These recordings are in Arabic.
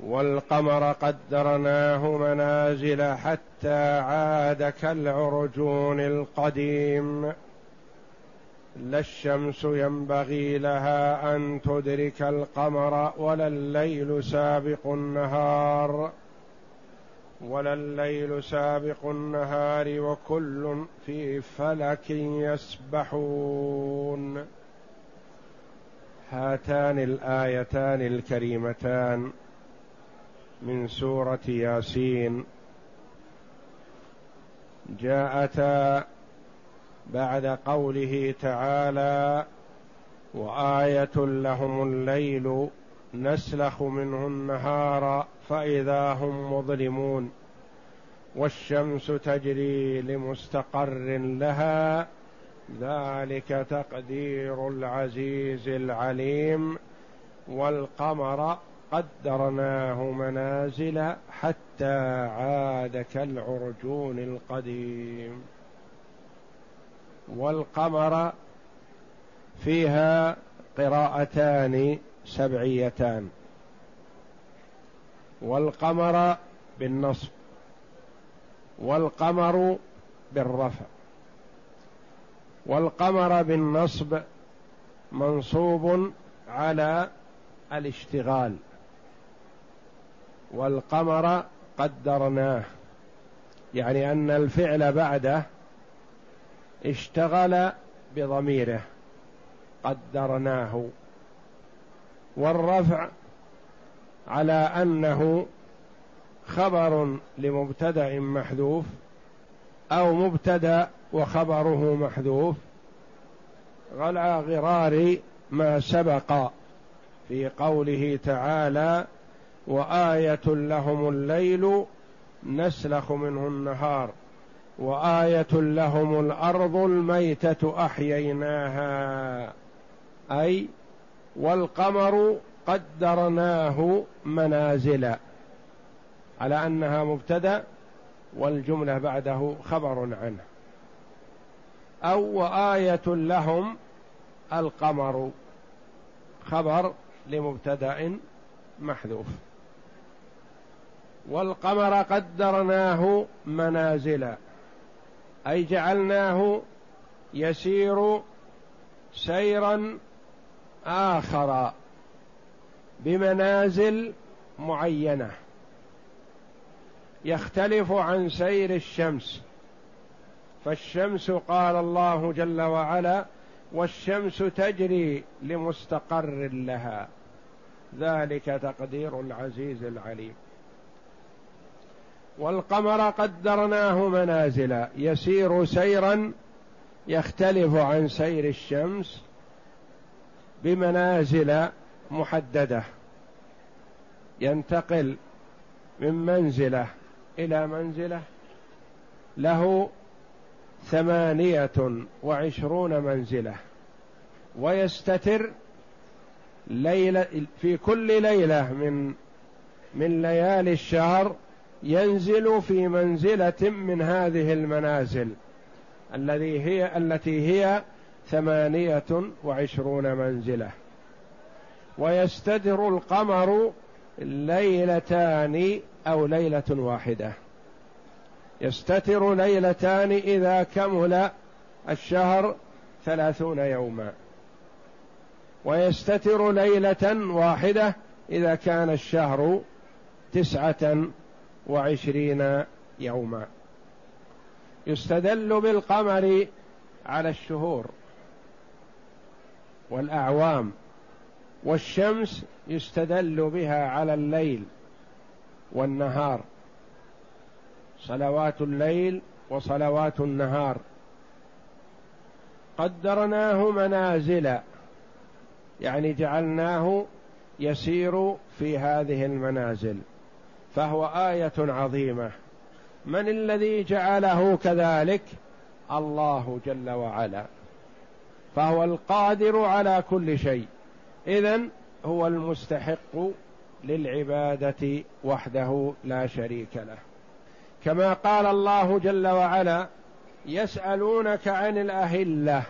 والقمر قدرناه منازل حتى عاد كالعرجون القديم. لا الشمس ينبغي لها أن تدرك القمر ولا الليل سابق النهار. ولا الليل سابق النهار وكل في فلك يسبحون. هاتان الآيتان الكريمتان. من سورة ياسين. جاءتا بعد قوله تعالى وآية لهم الليل نسلخ منه النهار فإذا هم مظلمون والشمس تجري لمستقر لها ذلك تقدير العزيز العليم والقمر قدرناه منازل حتى عاد كالعرجون القديم. والقمر فيها قراءتان سبعيتان. والقمر بالنصب والقمر بالرفع. والقمر بالنصب منصوب على الاشتغال. والقمر قدرناه. يعني أن الفعل بعده اشتغل بضميره. قدرناه. والرفع على أنه خبر لمبتدا محذوف أو مبتدا وخبره محذوف. على غرار ما سبق في قوله تعالى وآية لهم الليل نسلخ منه النهار وآية لهم الأرض الميتة أحييناها أي والقمر قدرناه منازل على أنها مبتدأ والجملة بعده خبر عنه. أو وآية لهم القمر خبر لمبتدأ محذوف. والقمر قدرناه منازل أي جعلناه يسير سيرا آخر بمنازل معينة. يختلف عن سير الشمس فالشمس قال الله جل وعلا والشمس تجري لمستقر لها. ذلك تقدير العزيز العليم. والقمر قدرناه منازل. يسير سيرا يختلف عن سير الشمس بمنازل محددة. ينتقل من منزلة إلى منزلة. له ثمانية وعشرون منزلة. ويستتر ليلة في كل ليلة من من ليالي الشهر ينزل في منزلة من هذه المنازل الذي هي التي هي ثمانية وعشرون منزلة. ويستدر القمر ليلتان أو ليلة واحدة. يستتر ليلتان إذا كمل الشهر ثلاثون يوما. ويستتر ليلة واحدة إذا كان الشهر تسعة وعشرين يوما. يستدل بالقمر على الشهور والأعوام والشمس يستدل بها على الليل والنهار. صلوات الليل وصلوات النهار. قدرناه منازل يعني جعلناه يسير في هذه المنازل. فهو آية عظيمة. من الذي جعله كذلك؟ الله جل وعلا. فهو القادر على كل شيء. اذا هو المستحق للعبادة وحده لا شريك له. كما قال الله جل وعلا يسألونك عن الأهلة.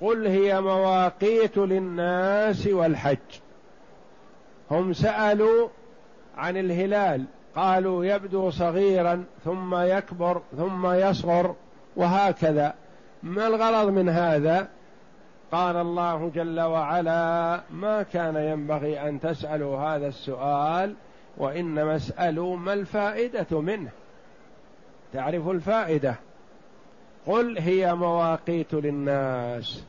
قل هي مواقيت للناس والحج. هم سألوا عن الهلال. قالوا يبدو صغيرا ثم يكبر ثم يصغر وهكذا. ما الغرض من هذا؟ قال الله جل وعلا ما كان ينبغي أن تسألوا هذا السؤال وإنما اسألوا ما الفائدة منه. تعرف الفائدة؟ قل هي مواقيت للناس.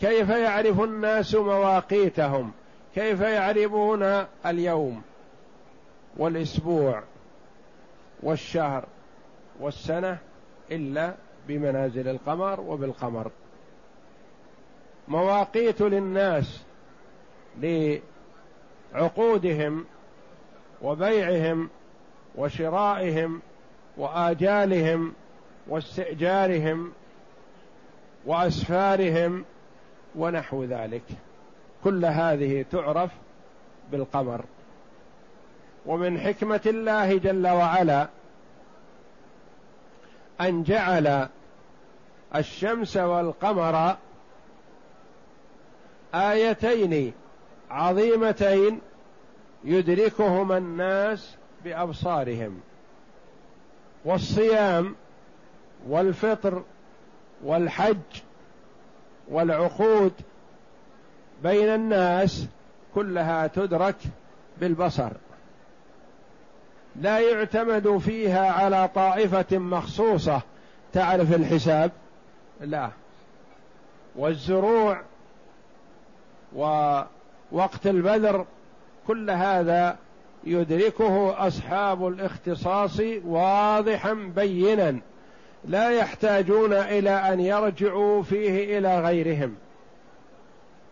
كيف يعرف الناس مواقيتهم؟ كيف يعرفون اليوم؟ والأسبوع والشهر والسنة إلا بمنازل القمر وبالقمر. مواقيت للناس لعقودهم وبيعهم وشرائهم وآجالهم واستئجارهم وأسفارهم ونحو ذلك. كل هذه تعرف بالقمر. ومن حكمة الله جل وعلا أن جعل الشمس والقمر آيتين عظيمتين يدركهما الناس بأبصارهم والصيام والفطر والحج والعقود بين الناس كلها تدرك بالبصر. لا يعتمد فيها على طائفة مخصوصة. تعرف الحساب؟ لا. والزروع ووقت البذر كل هذا يدركه أصحاب الاختصاص واضحا بينا. لا يحتاجون إلى أن يرجعوا فيه إلى غيرهم.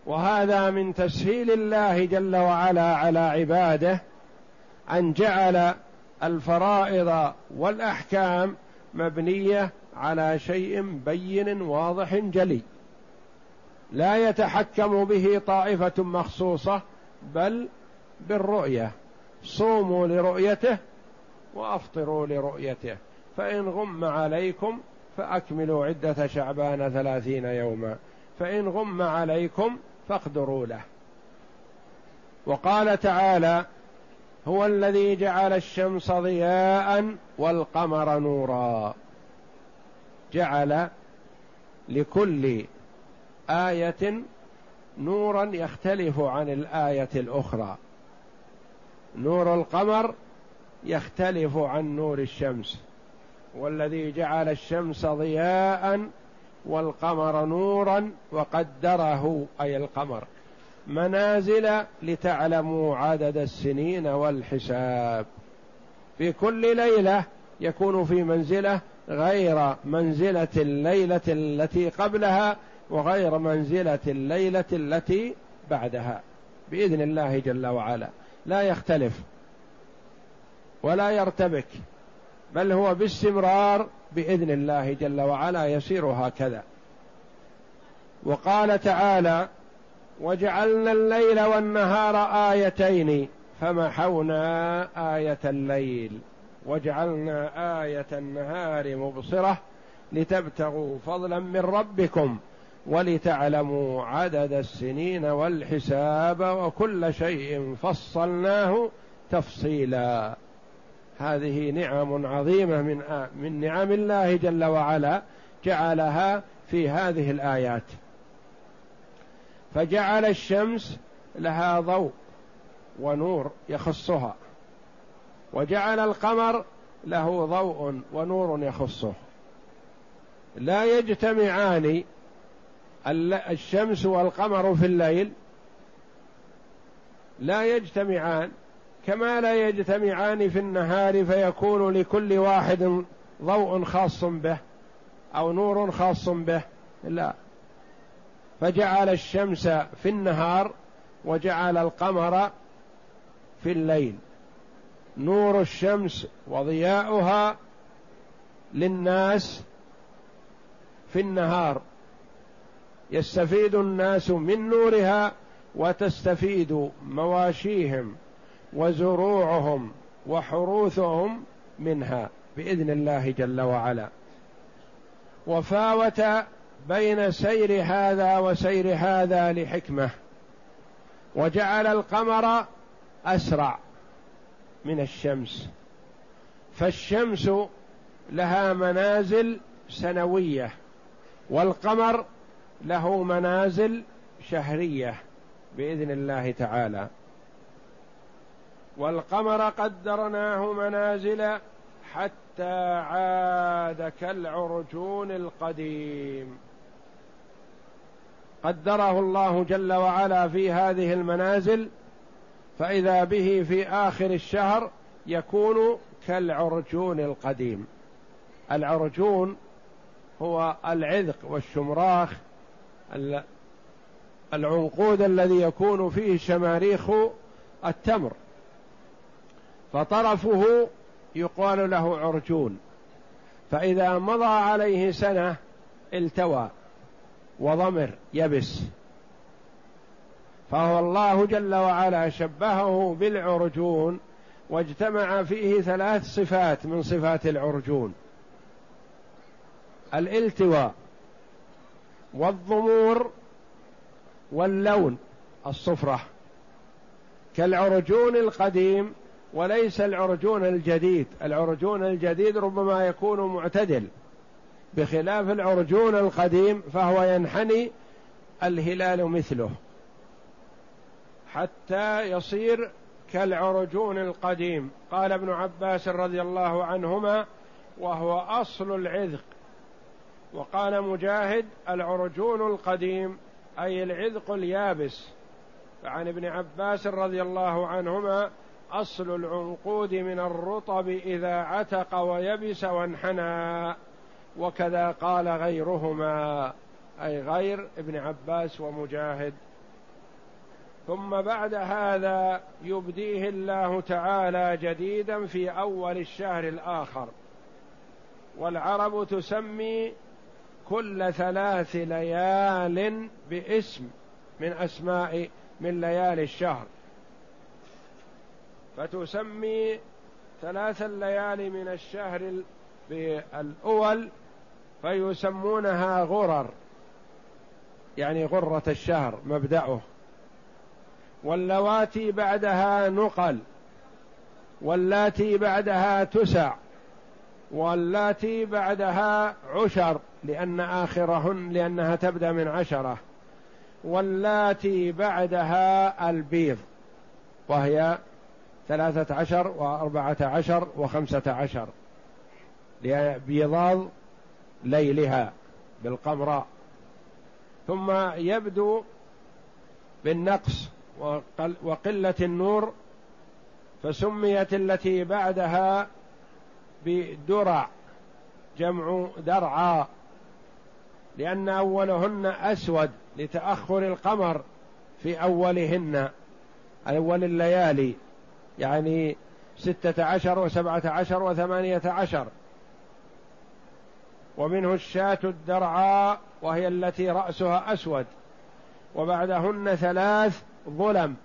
وهذا من تسهيل الله جل وعلا على عباده أن جعل الفرائض والأحكام مبنية على شيء بين واضح جلي. لا يتحكم به طائفة مخصوصة بل بالرؤية. صوموا لرؤيته وأفطروا لرؤيته. فإن غم عليكم فأكملوا عدة شعبان ثلاثين يوما. فإن غم عليكم فاقدروا له. وقال تعالى هو الذي جعل الشمس ضياء والقمر نورا. جعل لكل آية نورا يختلف عن الآية الأخرى. نور القمر يختلف عن نور الشمس. والذي جعل الشمس ضياء والقمر نورا وقدره أي القمر. منازل لتعلموا عدد السنين والحساب. في كل ليلة يكون في منزلة غير منزلة الليلة التي قبلها وغير منزلة الليلة التي بعدها. بإذن الله جل وعلا. لا يختلف ولا يرتبك بل هو باستمرار بإذن الله جل وعلا يسير هكذا. وقال تعالى وجعلنا الليل والنهار آيتين فمحونا آية الليل. وجعلنا آية النهار مبصرة لتبتغوا فضلا من ربكم ولتعلموا عدد السنين والحساب وكل شيء فصلناه تفصيلا. هذه نعم عظيمة من من نعم الله جل وعلا جعلها في هذه الآيات. فجعل الشمس لها ضوء ونور يخصها وجعل القمر له ضوء ونور يخصه. لا يجتمعان الشمس والقمر في الليل لا يجتمعان كما لا يجتمعان في النهار فيكون لكل واحد ضوء خاص به أو نور خاص به لا. فجعل الشمس في النهار وجعل القمر في الليل. نور الشمس وضياؤها للناس في النهار. يستفيد الناس من نورها وتستفيد مواشيهم وزروعهم وحروثهم منها بإذن الله جل وعلا. وفاوت بين سير هذا وسير هذا لحكمة. وجعل القمر أسرع من الشمس. فالشمس لها منازل سنوية والقمر له منازل شهرية بإذن الله تعالى. والقمر قدرناه منازل حتى عاد كالعرجون القديم. قدره الله جل وعلا في هذه المنازل فإذا به في آخر الشهر يكون كالعرجون القديم. العرجون هو العذق والشمراخ العنقود الذي يكون فيه شماريخ التمر. فطرفه يقال له عرجون. فإذا مضى عليه سنة التوى. وضمر يبس. فهو الله جل وعلا شبهه بالعرجون واجتمع فيه ثلاث صفات من صفات العرجون. الالتواء والضمور واللون الصفرة. كالعرجون القديم وليس العرجون الجديد. العرجون الجديد ربما يكون معتدل. بخلاف العرجون القديم فهو ينحني الهلال مثله. حتى يصير كالعرجون القديم. قال ابن عباس رضي الله عنهما وهو أصل العذق. وقال مجاهد العرجون القديم أي العذق اليابس. فعن ابن عباس رضي الله عنهما أصل العنقود من الرطب إذا عتق ويبس وانحنى. وكذا قال غيرهما أي غير ابن عباس ومجاهد. ثم بعد هذا يبديه الله تعالى جديدا في أول الشهر الآخر. والعرب تسمي كل ثلاث ليال باسم من أسماء من ليالي الشهر. فتسمي ثلاث الليالي من الشهر الأول فيسمونها غرر يعني غرة الشهر مبدأه. واللواتي بعدها نقل واللاتي بعدها تسع واللاتي بعدها عشر لأن آخرهن لأنها تبدأ من عشرة. واللاتي بعدها البيض وهي ثلاثة عشر وأربعة عشر وخمسة عشر. بيضاض ليلها بالقمراء ثم يبدو بالنقص وقلة النور فسميت التي بعدها بدرع جمع درعا لأن أولهن أسود لتأخر القمر في أولهن أول الليالي يعني ستة عشر وسبعة عشر وثمانية عشر. ومنه الشاة الدرعاء وهي التي رأسها أسود. وبعدهن ثلاث ظلم.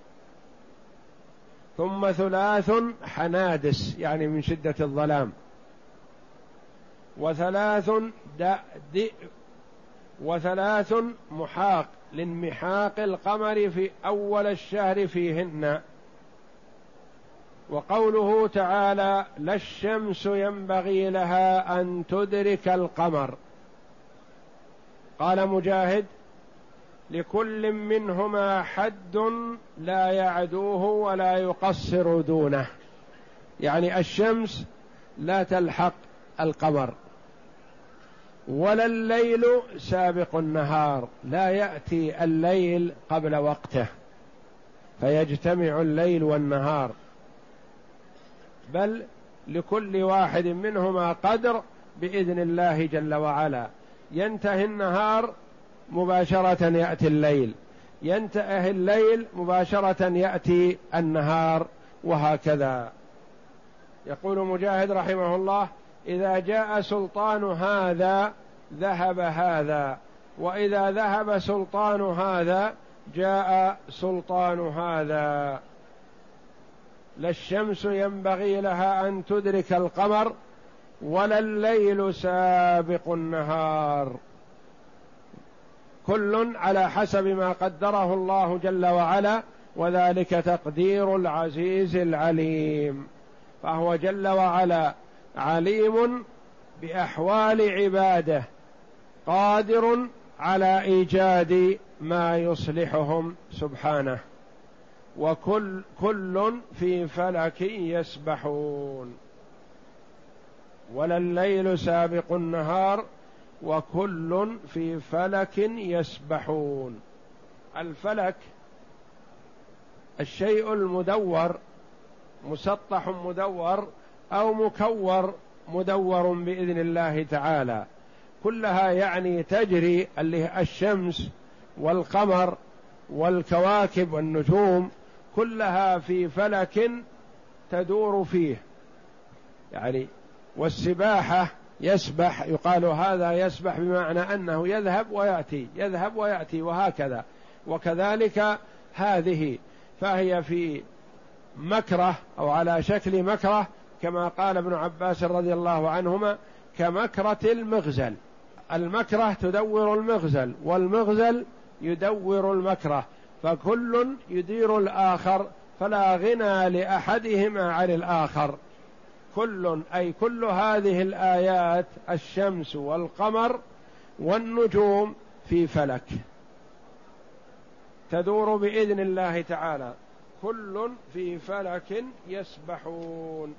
ثم ثلاث حنادس يعني من شدة الظلام. وثلاث دئ وثلاث محاق لانمحاق القمر في أول الشهر فيهن. وقوله تعالى لا الشمس ينبغي لها أن تدرك القمر. قال مجاهد لكل منهما حد لا يعدوه ولا يقصر دونه. يعني الشمس لا تلحق القمر ولا الليل سابق النهار. لا يأتي الليل قبل وقته. فيجتمع الليل والنهار. بل لكل واحد منهما قدر بإذن الله جل وعلا. ينتهي النهار مباشرة يأتي الليل. ينتهي الليل مباشرة يأتي النهار وهكذا. يقول مجاهد رحمه الله إذا جاء سلطان هذا ذهب هذا وإذا ذهب سلطان هذا جاء سلطان هذا. لا الشمس ينبغي لها أن تدرك القمر ولا الليل سابق النهار. كل على حسب ما قدره الله جل وعلا وذلك تقدير العزيز العليم. فهو جل وعلا عليم بأحوال عباده قادر على إيجاد ما يصلحهم سبحانه. وكل كل في فلك يسبحون. ولا الليل سابق النهار وكل في فلك يسبحون. الفلك الشيء المدور مسطح مدور أو مكور مدور بإذن الله تعالى. كلها يعني تجري الشمس والقمر والكواكب والنجوم كلها في فلك تدور فيه. يعني والسباحة يسبح يقال هذا يسبح بمعنى أنه يذهب ويأتي يذهب ويأتي وهكذا. وكذلك هذه فهي في مكره أو على شكل مكره كما قال ابن عباس رضي الله عنهما كمكرة المغزل. المكره تدور المغزل والمغزل يدور المكره. فكل يدير الآخر فلا غنى لأحدهما عن الآخر. كل أي كل هذه الآيات الشمس والقمر والنجوم في فلك. تدور بإذن الله تعالى. كل في فلك يسبحون.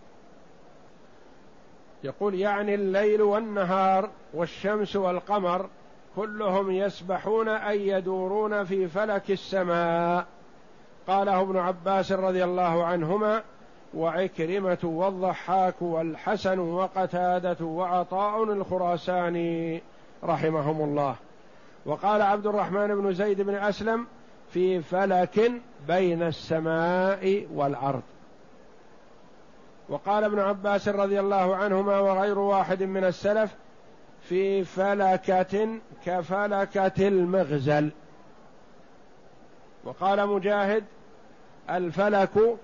يقول يعني الليل والنهار والشمس والقمر كلهم يسبحون اي يدورون في فلك السماء. قاله ابن عباس رضي الله عنهما وعكرمة والضحاك والحسن وقتادة وعطاء الخراساني رحمهم الله. وقال عبد الرحمن بن زيد بن أسلم في فلك بين السماء والأرض. وقال ابن عباس رضي الله عنهما وغير واحد من السلف في فلكة كفلكة المغزل. وقال مجاهد الفلك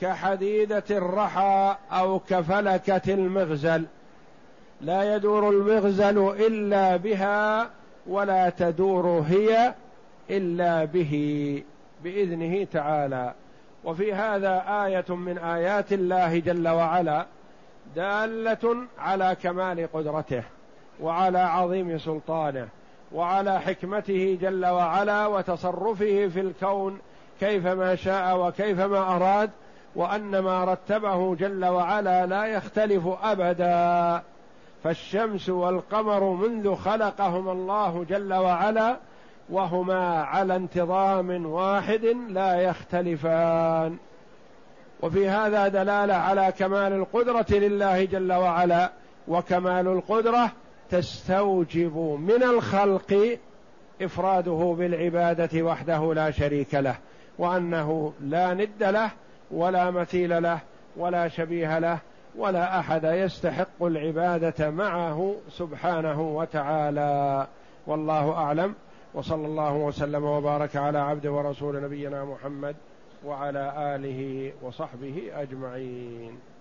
كحديدة الرحى أو كفلكة المغزل. لا يدور المغزل إلا بها ولا تدور هي إلا به بإذنه تعالى. وفي هذا آية من آيات الله جل وعلا دالة على كمال قدرته. وعلى عظيم سلطانه وعلى حكمته جل وعلا وتصرفه في الكون كيفما شاء وكيفما أراد وأن ما رتبه جل وعلا لا يختلف أبدا. فالشمس والقمر منذ خلقهما الله جل وعلا وهما على انتظام واحد لا يختلفان. وفي هذا دلالة على كمال القدرة لله جل وعلا وكمال القدرة تستوجب من الخلق إفراده بالعبادة وحده لا شريك له وأنه لا ند له ولا مثيل له ولا شبيه له ولا أحد يستحق العبادة معه سبحانه وتعالى. والله أعلم. وصلى الله وسلم وبارك على عبد ورسول نبينا محمد وعلى آله وصحبه أجمعين.